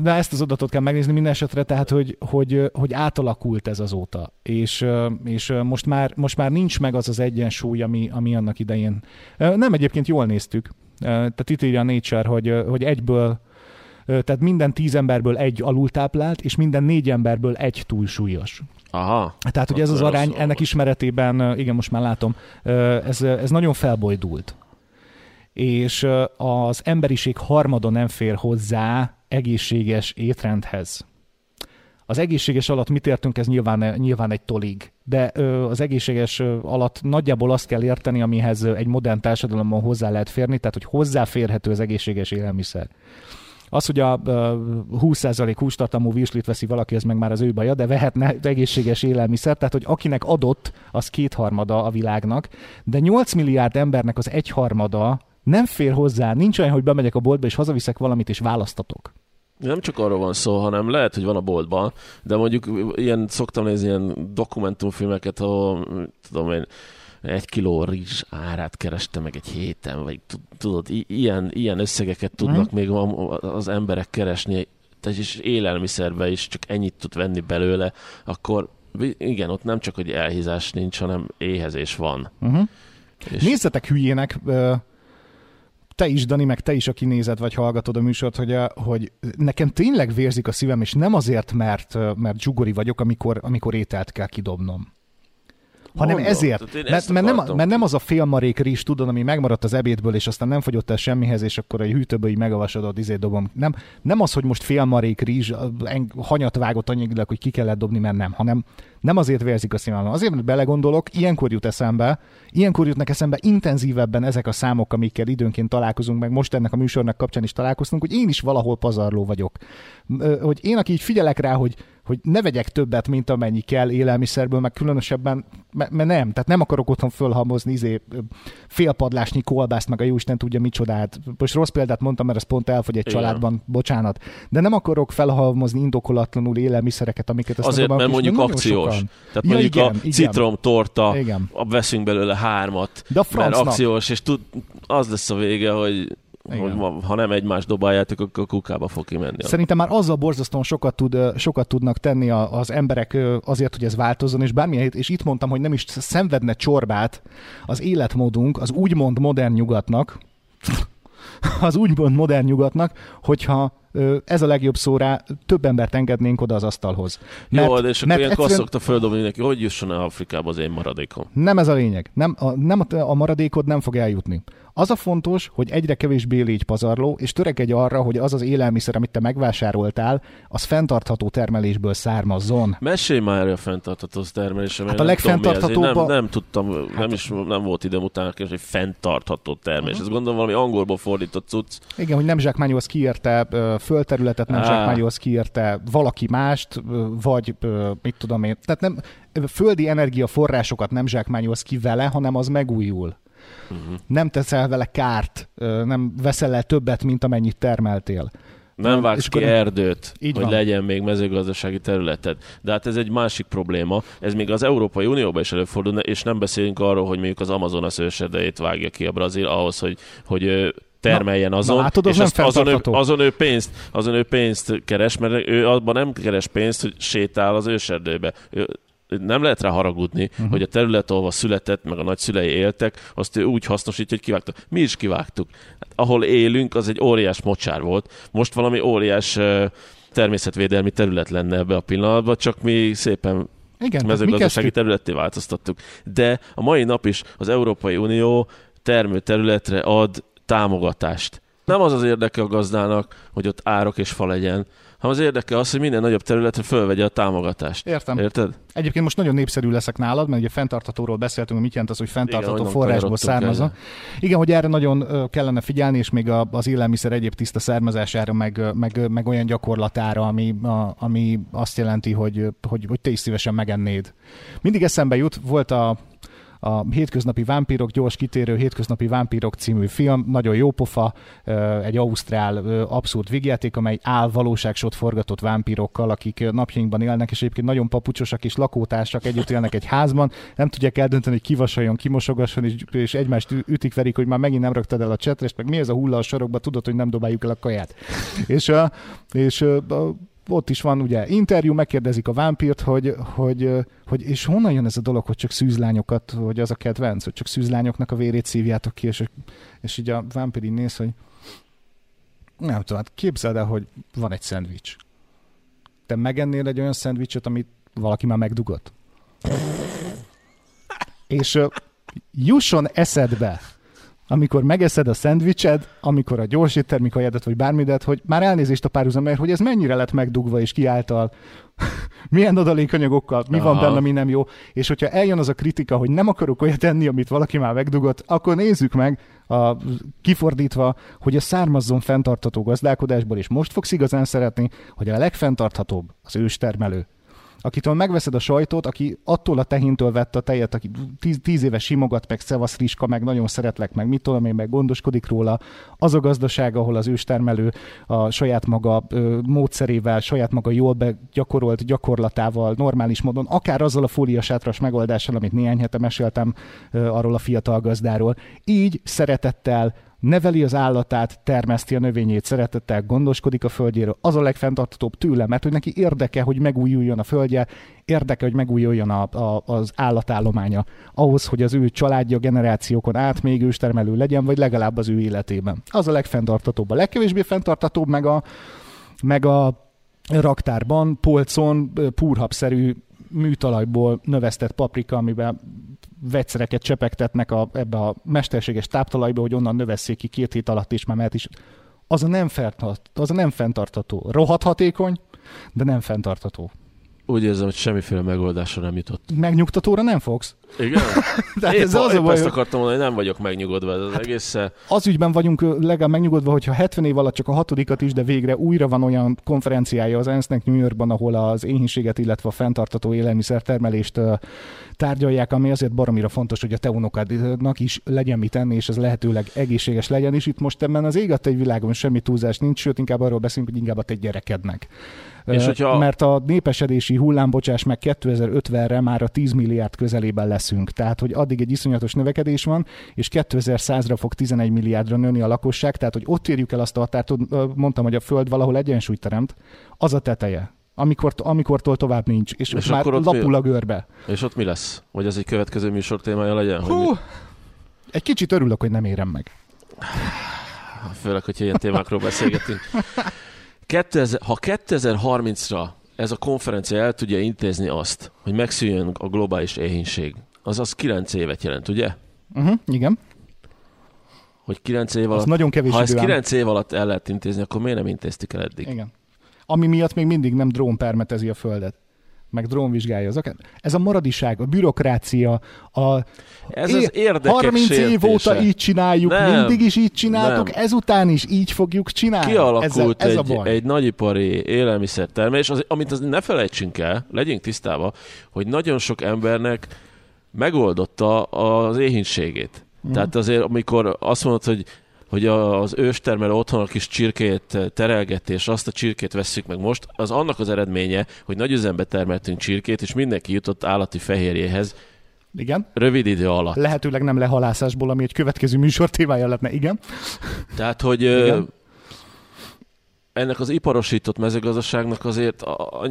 De ezt az adatot kell megnézni minden esetre, tehát hogy, hogy, hogy átalakult ez azóta, és, és most, már, most már nincs meg az az egyensúly, ami, ami annak idején. Nem, egyébként jól néztük. Tehát itt írja a Nature, hogy, hogy egyből, tehát minden tíz emberből egy alultáplált, és minden négy emberből egy túlsúlyos. Aha. Tehát, hogy ez az arány, ennek ismeretében, igen, most már látom, ez, ez nagyon felbojdult. És ö, az emberiség harmada nem fér hozzá egészséges étrendhez. Az egészséges alatt mit értünk, ez nyilván, nyilván egy tolig. De ö, az egészséges ö, alatt nagyjából azt kell érteni, amihez ö, egy modern társadalomban hozzá lehet férni, tehát hogy hozzáférhető az egészséges élelmiszer. Az, hogy a 20% hústartalmú virslit veszi valaki, ez meg már az ő baja, de vehetne egészséges élelmiszer, tehát hogy akinek adott, az kétharmada a világnak, de 8 milliárd embernek az egyharmada nem fér hozzá, nincs olyan, hogy bemegyek a boltba és hazaviszek valamit és választatok. Nem csak arról van szó, hanem lehet, hogy van a boltban, de mondjuk ilyen szoktam nézni ilyen dokumentumfilmeket, ahol tudom én, egy kiló rizs árát kereste meg egy héten, vagy tudod, ilyen, ilyen összegeket tudnak hmm. még az emberek keresni, tehát is élelmiszerbe is csak ennyit tud venni belőle, akkor igen, ott nem csak, hogy elhízás nincs, hanem éhezés van. Uh-huh. És... Nézzetek hülyének, te is, Dani, meg te is, aki nézed vagy hallgatod a műsort, hogy, a, hogy nekem tényleg vérzik a szívem, és nem azért, mert, mert zsugori vagyok, amikor, amikor ételt kell kidobnom. Hanem Mondom, ezért, mert, mert, nem, mert nem az a félmarék rizs, tudod, ami megmaradt az ebédből, és aztán nem fogyott el semmihez, és akkor egy hűtőbe így megavasodott, izé dobom. Nem, nem az, hogy most félmarék rizs, hanyat vágott annyilag, hogy ki kellett dobni, mert nem, hanem nem azért vérzik a szívem, azért, mert belegondolok, ilyenkor jut eszembe, ilyenkor jutnak eszembe intenzívebben ezek a számok, amikkel időnként találkozunk, meg most ennek a műsornak kapcsán is találkoztunk, hogy én is valahol pazarló vagyok. Hogy én, aki így figyelek rá, hogy hogy ne vegyek többet, mint amennyi kell élelmiszerből, meg különösebben, mert nem, tehát nem akarok otthon fölhalmozni izé, félpadlásnyi kolbászt, meg a jóisten tudja micsodát. Most rossz példát mondtam, mert ez pont elfogy egy Igen. családban, bocsánat. De nem akarok felhalmozni indokolatlanul élelmiszereket, amiket azt Azért, mert mondjuk akciós. Sokan. Tehát ja, mondjuk igen, a citrom torta, igen. veszünk belőle hármat, De a mert akciós, és tud, az lesz a vége, hogy hogy ha nem egymás dobáljátok, akkor kukába fog kimenni. Szerintem már azzal borzasztóan sokat, tud, sokat tudnak tenni az emberek azért, hogy ez változzon, és bármilyen, és itt mondtam, hogy nem is szenvedne csorbát az életmódunk, az úgymond modern nyugatnak, az úgymond modern nyugatnak, hogyha ez a legjobb szóra, több embert engednénk oda az asztalhoz. Mert, Jó, de és akkor ilyenkor egyszerűen... szokta földobni neki, hogy jusson el Afrikába az én maradékom. Nem ez a lényeg. Nem a, nem a maradékod nem fog eljutni. Az a fontos, hogy egyre kevésbé légy pazarló, és törekedj arra, hogy az az élelmiszer, amit te megvásároltál, az fenntartható termelésből származzon. Mesélj már a fenntartható termelésre, hát a legfenntarthatóbb... Nem, nem, tudtam, hát... nem is nem volt időm utána hogy fenntartható termelés. Uh-huh. Ez gondolom valami angolból fordított cucc. Igen, hogy nem zsákmányolsz kiérte földterületet, nem zsákmányolsz kiérte valaki mást, vagy mit tudom én. Tehát nem, földi energiaforrásokat nem zsákmányolsz ki vele, hanem az megújul. Uh-huh. Nem teszel vele kárt, nem veszel el többet, mint amennyit termeltél. Nem vágsz ki erdőt, így hogy van. legyen még mezőgazdasági területed. De hát ez egy másik probléma. Ez még az Európai Unióban is előfordul, és nem beszélünk arról, hogy mondjuk az Amazonas őserdejét vágja ki a Brazil ahhoz, hogy, hogy termeljen azon, na, látod, az és nem azon, ő, azon, ő pénzt, azon ő pénzt keres, mert ő abban nem keres pénzt, hogy sétál az őserdőbe. Ő nem lehet rá haragudni, uh-huh. hogy a terület, ahol született, meg a nagyszülei éltek, azt ő úgy hasznosítja, hogy kivágta. Mi is kivágtuk. Hát, ahol élünk, az egy óriás mocsár volt. Most valami óriás természetvédelmi terület lenne ebbe a pillanatban, csak mi szépen igen, mezőgazdasági területté változtattuk. De a mai nap is az Európai Unió termőterületre ad támogatást. Nem az az érdeke a gazdának, hogy ott árok és fa legyen, hanem az érdeke az, hogy minden nagyobb területre fölvegye a támogatást. Értem. Érted? Egyébként most nagyon népszerű leszek nálad, mert ugye fenntartatóról beszéltünk, hogy mit jelent az, hogy fenntartató Igen, forrásból származza. Igen, hogy erre nagyon kellene figyelni, és még az élelmiszer egyéb tiszta származására, meg, meg, meg olyan gyakorlatára, ami, a, ami azt jelenti, hogy, hogy, hogy te is szívesen megennéd. Mindig eszembe jut, volt a a Hétköznapi Vámpírok, gyors kitérő Hétköznapi Vámpírok című film, nagyon jó pofa, egy ausztrál abszurd végjáték, amely álvalóságsot forgatott vámpírokkal, akik napjainkban élnek, és egyébként nagyon papucsosak és lakótársak együtt élnek egy házban, nem tudják eldönteni, hogy kivasaljon, kimosogasson, és, és egymást ütik, verik, hogy már megint nem raktad el a csetrest, meg mi ez a hulla a sarokba, tudod, hogy nem dobáljuk el a kaját. és, és ott is van ugye interjú, megkérdezik a vámpírt, hogy, hogy, hogy és honnan jön ez a dolog, hogy csak szűzlányokat, hogy az a kedvenc, hogy csak szűzlányoknak a vérét szívjátok ki, és, és így a vámpír így néz, hogy nem tudom, hát képzeld el, hogy van egy szendvics. Te megennél egy olyan szendvicset, amit valaki már megdugott? és jusson eszedbe, amikor megeszed a szendvicsed, amikor a gyors éttermi kajadat, vagy bármidet, hogy már elnézést a párhuzamért, hogy ez mennyire lett megdugva és kiáltal, milyen adalékanyagokkal, mi van Aha. benne, mi nem jó, és hogyha eljön az a kritika, hogy nem akarok olyat tenni, amit valaki már megdugott, akkor nézzük meg, a, kifordítva, hogy a származzon fenntartható gazdálkodásból, és most fogsz igazán szeretni, hogy a legfenntarthatóbb az őstermelő. Akitől megveszed a sajtot, aki attól a tehintől vett a tejet, aki tíz, tíz éve simogat, meg szevasz riska, meg nagyon szeretlek, meg mit tudom én, meg gondoskodik róla, az a gazdaság, ahol az őstermelő a saját maga ö, módszerével, saját maga jól begyakorolt gyakorlatával, normális módon, akár azzal a fóliasátras megoldással, amit néhány hete meséltem ö, arról a fiatal gazdáról, így szeretettel neveli az állatát, termeszti a növényét, szeretettel gondoskodik a földjéről, az a legfenntartatóbb tőle, mert hogy neki érdeke, hogy megújuljon a földje, érdeke, hogy megújuljon a, a, az állatállománya, ahhoz, hogy az ő családja generációkon át még őstermelő legyen, vagy legalább az ő életében. Az a legfenntartatóbb. A legkevésbé fenntartatóbb meg a, meg a raktárban, polcon púrhabszerű műtalajból növesztett paprika, amiben vegyszereket csepegtetnek a, ebbe a mesterséges táptalajba, hogy onnan növesszék ki két hét alatt, és már mehet is. Az a nem, fenntart, az a nem fenntartató. Rohadt hatékony, de nem fenntartató. Úgy érzem, hogy semmiféle megoldásra nem jutott. Megnyugtatóra nem fogsz? Igen? Tehát épp, ez az a épp baj, ezt hogy- akartam mondani, hogy nem vagyok megnyugodva ez az hát, egésszel. Az ügyben vagyunk legalább megnyugodva, hogyha 70 év alatt csak a hatodikat is, de végre újra van olyan konferenciája az ENSZ-nek New Yorkban, ahol az éhínséget, illetve a fenntartató élelmiszertermelést tárgyalják, ami azért baromira fontos, hogy a te unokádnak is legyen mit enni, és ez lehetőleg egészséges legyen, és itt most ebben az ég egy világon semmi túlzás nincs, sőt inkább arról beszélünk, hogy inkább a te gyerekednek. És hogyha- Mert a népesedési hullámbocsás meg 2050-re már a 10 milliárd közelében leszünk. Tehát, hogy addig egy iszonyatos növekedés van, és 2100-ra fog 11 milliárdra nőni a lakosság, tehát, hogy ott érjük el azt a határt, hogy, mondtam, hogy a Föld valahol egyensúlyt teremt, az a teteje. Amikor, amikortól tovább nincs, és, És már ott mi- lapul a görbe. És ott mi lesz? Hogy ez egy következő műsor témája legyen? Hogy Hú, mi, egy kicsit örülök, hogy nem érem meg. főleg, hogyha ilyen témákról beszélgetünk. 2000, ha 2030-ra ez a konferencia el tudja intézni azt, hogy megszűjjön a globális éhínség, azaz 9 évet jelent, ugye? Uh-huh, igen, Hogy 9 év az alatt, nagyon kevés ha ezt idő ám. 9 év alatt el lehet intézni, akkor miért nem intéztük el eddig? Igen. Ami miatt még mindig nem drón permetezi a Földet meg drón vizsgálja az akár. Ez a maradiság, a bürokrácia, a Ez az érdekek 30 év sértése. óta így csináljuk, Nem, mindig is így csináltuk, nem. ezután is így fogjuk csinálni. Kialakult Ezzel, ez egy, a baj. egy nagyipari élelmiszertermelés, az, amit az ne felejtsünk el, legyünk tisztába, hogy nagyon sok embernek megoldotta az éhínségét. Mhm. Tehát azért, amikor azt mondod, hogy hogy az őstermelő otthon a kis csirkét terelget, és azt a csirkét vesszük meg most, az annak az eredménye, hogy nagy üzembe termeltünk csirkét, és mindenki jutott állati fehérjéhez Igen, rövid idő alatt. lehetőleg nem lehalászásból, ami egy következő műsor témája lehetne. Igen, Tehát, hogy Igen. Ennek az iparosított mezőgazdaságnak azért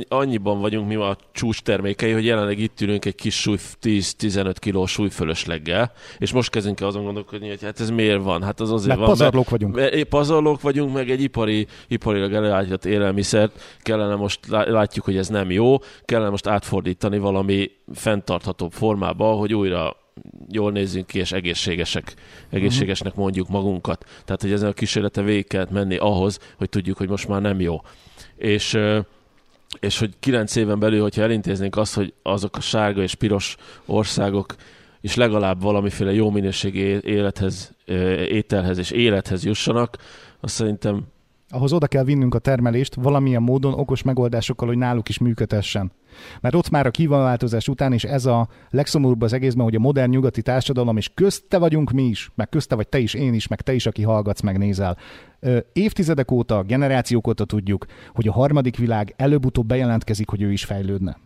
annyiban vagyunk mi a csúcs termékei, hogy jelenleg itt ülünk egy kis súly, 10-15 kiló súlyfölösleggel, és most kezdünk el azon gondolkodni, hogy hát ez miért van? Hát az azért mert van, pazarlók vagyunk. mert mert pazarlók vagyunk, meg egy ipari, iparilag előállított élelmiszert kellene most, lá- látjuk, hogy ez nem jó, kellene most átfordítani valami fenntarthatóbb formába, hogy újra jól nézzünk ki, és egészségesek, egészségesnek mondjuk magunkat. Tehát, hogy ezen a kísérleten végig kellett menni ahhoz, hogy tudjuk, hogy most már nem jó. És, és hogy kilenc éven belül, hogyha elintéznénk azt, hogy azok a sárga és piros országok is legalább valamiféle jó minőségi élethez, ételhez és élethez jussanak, azt szerintem ahhoz oda kell vinnünk a termelést valamilyen módon okos megoldásokkal, hogy náluk is működhessen. Mert ott már a kívánváltozás után, és ez a legszomorúbb az egészben, hogy a modern nyugati társadalom, és közte vagyunk mi is, meg közte vagy te is, én is, meg te is, aki hallgatsz, meg nézel. Ö, Évtizedek óta, generációk óta tudjuk, hogy a harmadik világ előbb-utóbb bejelentkezik, hogy ő is fejlődne.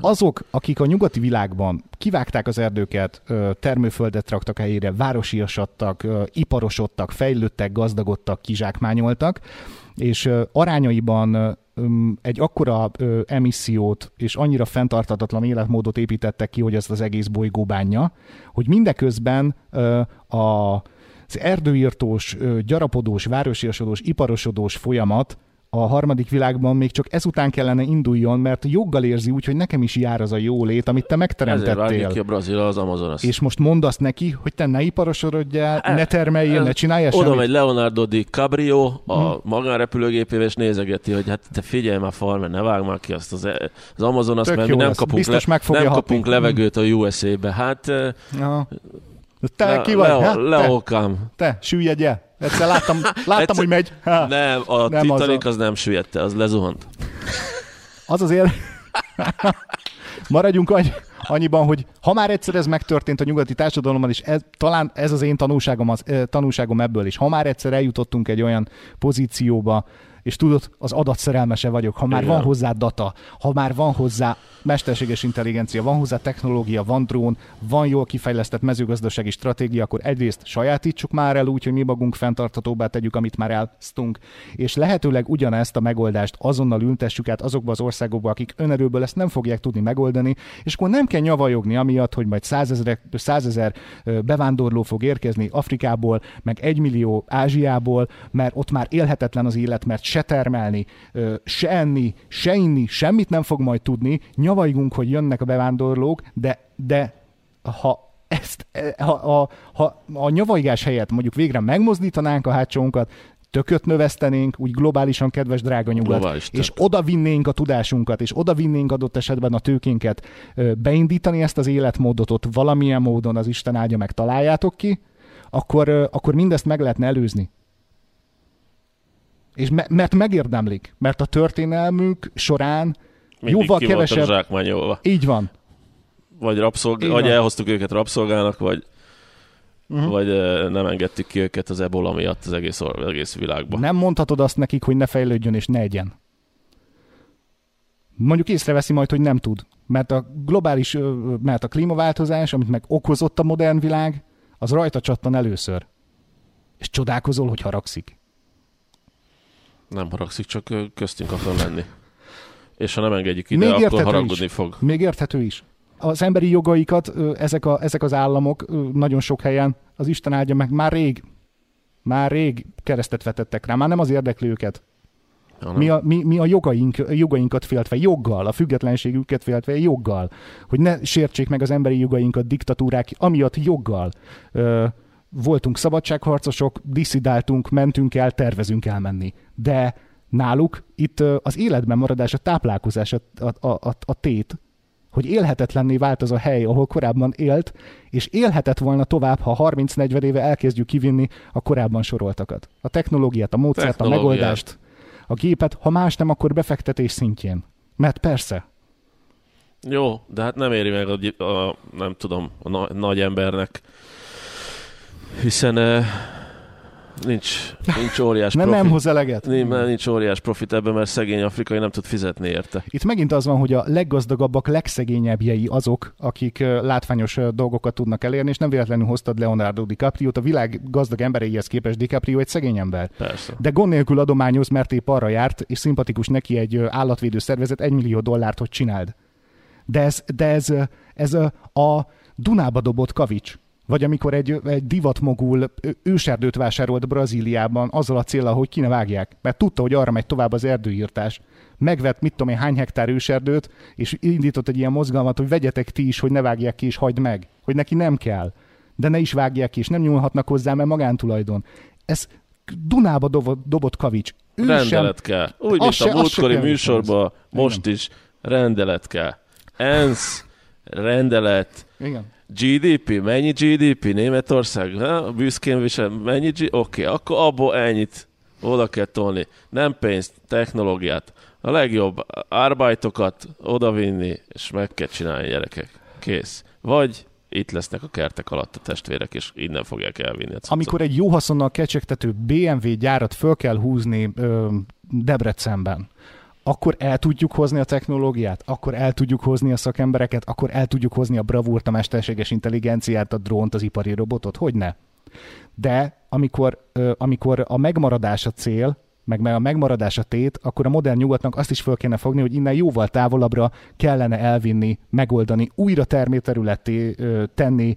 Azok, akik a nyugati világban kivágták az erdőket, termőföldet raktak helyére, városiasodtak, iparosodtak, fejlődtek, gazdagodtak, kizsákmányoltak, és arányaiban egy akkora emissziót és annyira fenntartatatlan életmódot építettek ki, hogy ez az egész bolygó bánja, hogy mindeközben az erdőírtós, gyarapodós, városiasodós, iparosodós folyamat a harmadik világban még csak ezután kellene induljon, mert joggal érzi úgy, hogy nekem is jár az a jó lét, amit te Ezért megteremtettél. vágja ki a Brazil az Amazonas. És most mondd azt neki, hogy te ne iparosodjál, Hát, ne termeljél, ez- ne csinálj Oda semmit. megy Leonardo DiCaprio a magánrepülőgépével, és nézegeti, hogy hát te figyelj már farmer, ne vágj már ki azt az, az Amazonas, Tök mert mi nem lesz. kapunk, Biztos fogja nem hatni. kapunk levegőt a USA-be. Hát eh, Ja. Te le, ki vagy? le, ha? te, leokám. te, süllyedj el. Egyszer láttam, láttam Egyszer- hogy megy. Ha. Nem, a Nem Titanic az az nem süllyedte, az lezuhant. Az azért... Maradjunk annyi, annyiban, hogy ha már egyszer ez megtörtént a nyugati társadalomban, és ez, talán ez az én tanulságom, az, tanulságom ebből is, ha már egyszer eljutottunk egy olyan pozícióba, és tudod, az adatszerelmese vagyok, ha már Igen. van hozzá data, ha már van hozzá mesterséges intelligencia, van hozzá technológia, van drón, van jól kifejlesztett mezőgazdasági stratégia, akkor egyrészt sajátítsuk már el úgy, hogy mi magunk fenntarthatóbbá tegyük, amit már elsztunk, és lehetőleg ugyanezt a megoldást azonnal ültessük át azokba az országokba, akik önerőből ezt nem fogják tudni megoldani, és akkor nem kell nyavajogni amiatt, hogy majd százezer ö, bevándorló fog érkezni Afrikából, meg egymillió Ázsiából, mert ott már élhetetlen az élet, mert se termelni, se enni, se inni, semmit nem fog majd tudni, nyavajgunk, hogy jönnek a bevándorlók, de, de ha ezt, e, ha, ha, ha a nyavajgás helyett mondjuk végre megmozdítanánk a hátsónkat, tököt növesztenénk, úgy globálisan kedves drága nyugat, Globális tök. és oda vinnénk a tudásunkat, és oda vinnénk adott esetben a tőkénket, beindítani ezt az életmódot ott valamilyen módon az Isten áldja meg találjátok ki, akkor, akkor mindezt meg lehetne előzni. És me- mert megérdemlik, mert a történelmük során Mindig jóval kevesebb... zsákmányolva. Így van. Vagy, rabszolg... Így vagy van. elhoztuk őket rabszolgának, vagy, Mhm. vagy nem engedtük ki őket az ebola miatt az egész, or- egész világba. Nem mondhatod azt nekik, hogy ne fejlődjön és ne egyen. Mondjuk észreveszi majd, hogy nem tud. Mert a globális, mert a klímaváltozás, amit meg okozott a modern világ, az rajta csattan először. És csodálkozol, hogy haragszik. Nem haragszik, csak köztünk akar lenni. És ha nem engedjük ide, Még akkor haragudni is. fog. Még érthető is. Az emberi jogaikat ezek, a, ezek az államok nagyon sok helyen, az Isten áldja meg, már rég, már rég keresztet vetettek rá, már nem az érdekli őket. Mi a, mi, mi a jogaink, jogainkat féltve, joggal, a függetlenségüket féltve, joggal, hogy ne sértsék meg az emberi jogainkat diktatúrák, amiatt joggal. Ö, voltunk szabadságharcosok, diszidáltunk, mentünk el, tervezünk elmenni. De náluk itt az életben maradás, a táplálkozás a, a, a, a, a tét, hogy élhetetlenné vált az a hely, ahol korábban élt, és élhetett volna tovább, ha 30-40 éve elkezdjük kivinni a korábban soroltakat. A technológiát, a módszert, a Technológiát. megoldást, a gépet, ha más nem, akkor befektetés szintjén. Mert persze, Jó, de hát nem éri meg a, a nem tudom, a na- nagy embernek, hiszen eh, nincs, nincs óriás nem, profit. nem hoz eleget. Nincs, nincs óriás profit ebben, mert szegény afrikai nem tud fizetni érte. Itt megint az van, hogy a leggazdagabbak, legszegényebbjei azok, akik ö, látványos ö, dolgokat tudnak elérni, és nem véletlenül hoztad Leonardo DiCaprio-t. A világ gazdag embereihez képest DiCaprio egy szegény ember. Persze. De gond nélkül adományoz, mert épp arra járt, és szimpatikus neki egy állatvédő szervezet egy millió dollárt, hogy csináld. De ez, de ez, ez a Dunába dobott kavics. Vagy amikor egy, egy divatmogul őserdőt vásárolt Brazíliában azzal a célral, hogy ki ne vágják, mert tudta, hogy arra megy tovább az erdőírtás. Megvett mit tudom én hány hektár őserdőt, és indított egy ilyen mozgalmat, hogy vegyetek ti is, hogy ne vágják ki, és hagyd meg. Hogy neki nem kell. De ne is vágják ki, és nem nyúlhatnak hozzá, mert magántulajdon. Ez Dunába dobott, dobott kavics. Ő rendelet sem, kell. Úgy, mint Az se- a az múltkori műsorban, Igen. most is rendelet kell. ENSZ, rendelet, Igen. GDP, mennyi GDP? Németország, ha? büszkén visel, mennyi GDP? Oké, okay, akkor abból ennyit oda kell tolni. Nem pénzt, technológiát. A legjobb árbajtokat odavinni, és meg kell csinálni gyerekek. Kész. Vagy itt lesznek a kertek alatt a testvérek, és innen fogják elvinni a. Amikor egy jó haszonnal kecsegtető BMW gyárat föl kell húzni ö, Debrecenben, akkor el tudjuk hozni a technológiát, akkor el tudjuk hozni a szakembereket, akkor el tudjuk hozni a bravúrt, a mesterséges intelligenciát, a drónt, az ipari robotot, hogy ne? De amikor, amikor a megmaradás a cél, meg a megmaradás a tét, akkor a modern nyugatnak azt is föl kéne fogni, hogy innen jóval távolabbra kellene elvinni, megoldani, újra termőterületé ö, tenni,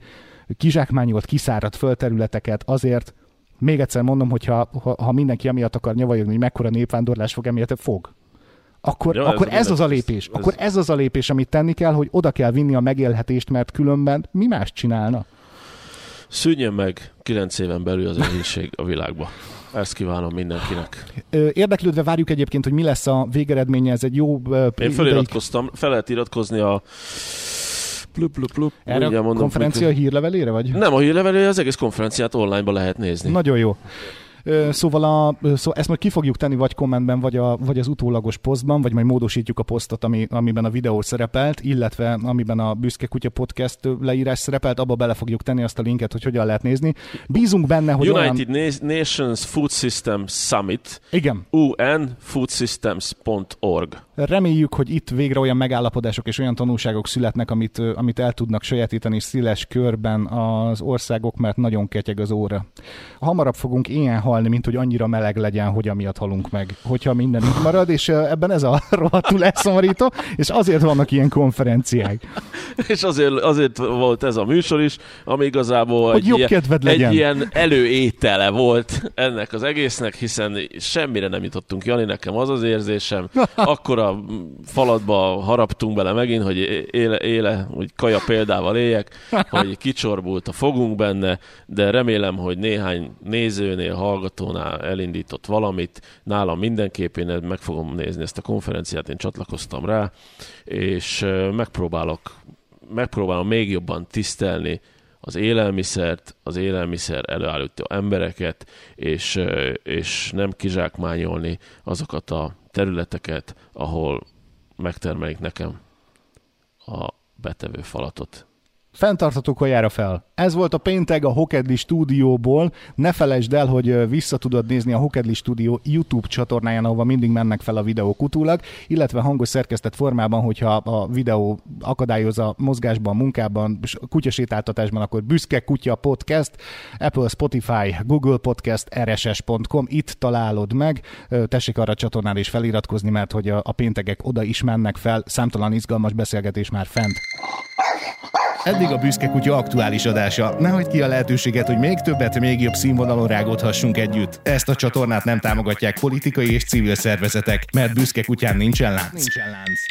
kizsákmányolt, kiszáradt földterületeket azért, Még egyszer mondom, hogy ha, ha, ha mindenki emiatt akar nyavajogni, hogy mekkora népvándorlás fog emiatt, fog. Akkor, ja, akkor ez, ez az a lépés. Ez... Akkor ez az a lépés, amit tenni kell, hogy oda kell vinni a megélhetést, mert különben mi más csinálna? Szűnjön meg 9 éven belül az egészség a világba. Ezt kívánom mindenkinek. Érdeklődve várjuk egyébként, hogy mi lesz a végeredménye, ez egy jó... Én feliratkoztam, fel lehet iratkozni a Plup, plup, plup. Erre a mondom, konferencia plup, hírlevelére, vagy? Nem a hírlevelére, az egész konferenciát online-ba lehet nézni. Nagyon jó. Szóval, a, szóval ezt majd ki fogjuk tenni vagy kommentben, vagy, a, vagy az utólagos posztban, vagy majd módosítjuk a posztot, ami, amiben a videó szerepelt, illetve amiben a Büszke Kutya Podcast leírás szerepelt, abba bele fogjuk tenni azt a linket, hogy hogyan lehet nézni. Bízunk benne, hogy United olyan... Nations Food System Summit. Igen. unfoodsystems.org. Reméljük, hogy itt végre olyan megállapodások és olyan tanulságok születnek, amit, amit el tudnak sajátítani széles körben az országok, mert nagyon ketyeg az óra. Hamarabb fogunk ilyen halni, mint hogy annyira meleg legyen, hogy amiatt halunk meg, hogyha minden itt marad, és ebben ez a rohadtul elszomorító, és azért vannak ilyen konferenciák. és azért, azért volt ez a műsor is, ami igazából hogy egy, jobb ilyen, legyen. egy ilyen előétele volt ennek az egésznek, hiszen semmire nem jutottunk. Jani, nekem az az érzésem, akkor a falatba haraptunk bele megint, hogy éle, éle hogy kaja példával éljek, hogy kicsorbult a fogunk benne, de remélem, hogy néhány nézőnél, hallgatónál elindított valamit. Nálam mindenképp én meg fogom nézni ezt a konferenciát, én csatlakoztam rá, és megpróbálok, megpróbálom még jobban tisztelni az élelmiszert, az élelmiszer előállító embereket, és, és nem kizsákmányolni azokat a területeket, ahol megtermelik nekem a betevő falatot fenntartható kajára fel. Ez volt a péntek a Hokedli stúdióból. Ne felejtsd el, hogy vissza tudod nézni a Hokedli stúdió YouTube csatornáján, ahova mindig mennek fel a videók utólag, illetve hangos szerkesztett formában, hogyha a videó akadályoz a mozgásban, munkában, kutyasétáltatásban, akkor Büszke Kutya Podcast, Apple, Spotify, Google Podcast, rss.com, itt találod meg. Tessék arra a csatornára is feliratkozni, mert hogy a péntegek oda is mennek fel, számtalan izgalmas beszélgetés már fent. Eddig a Büszke Kutya aktuális adása. Ne hagyd ki a lehetőséget, hogy még többet, még jobb színvonalon rágódhassunk együtt. Ezt a csatornát nem támogatják politikai és civil szervezetek, mert Büszke Kutyán nincsen lánc. Nincsen lánc.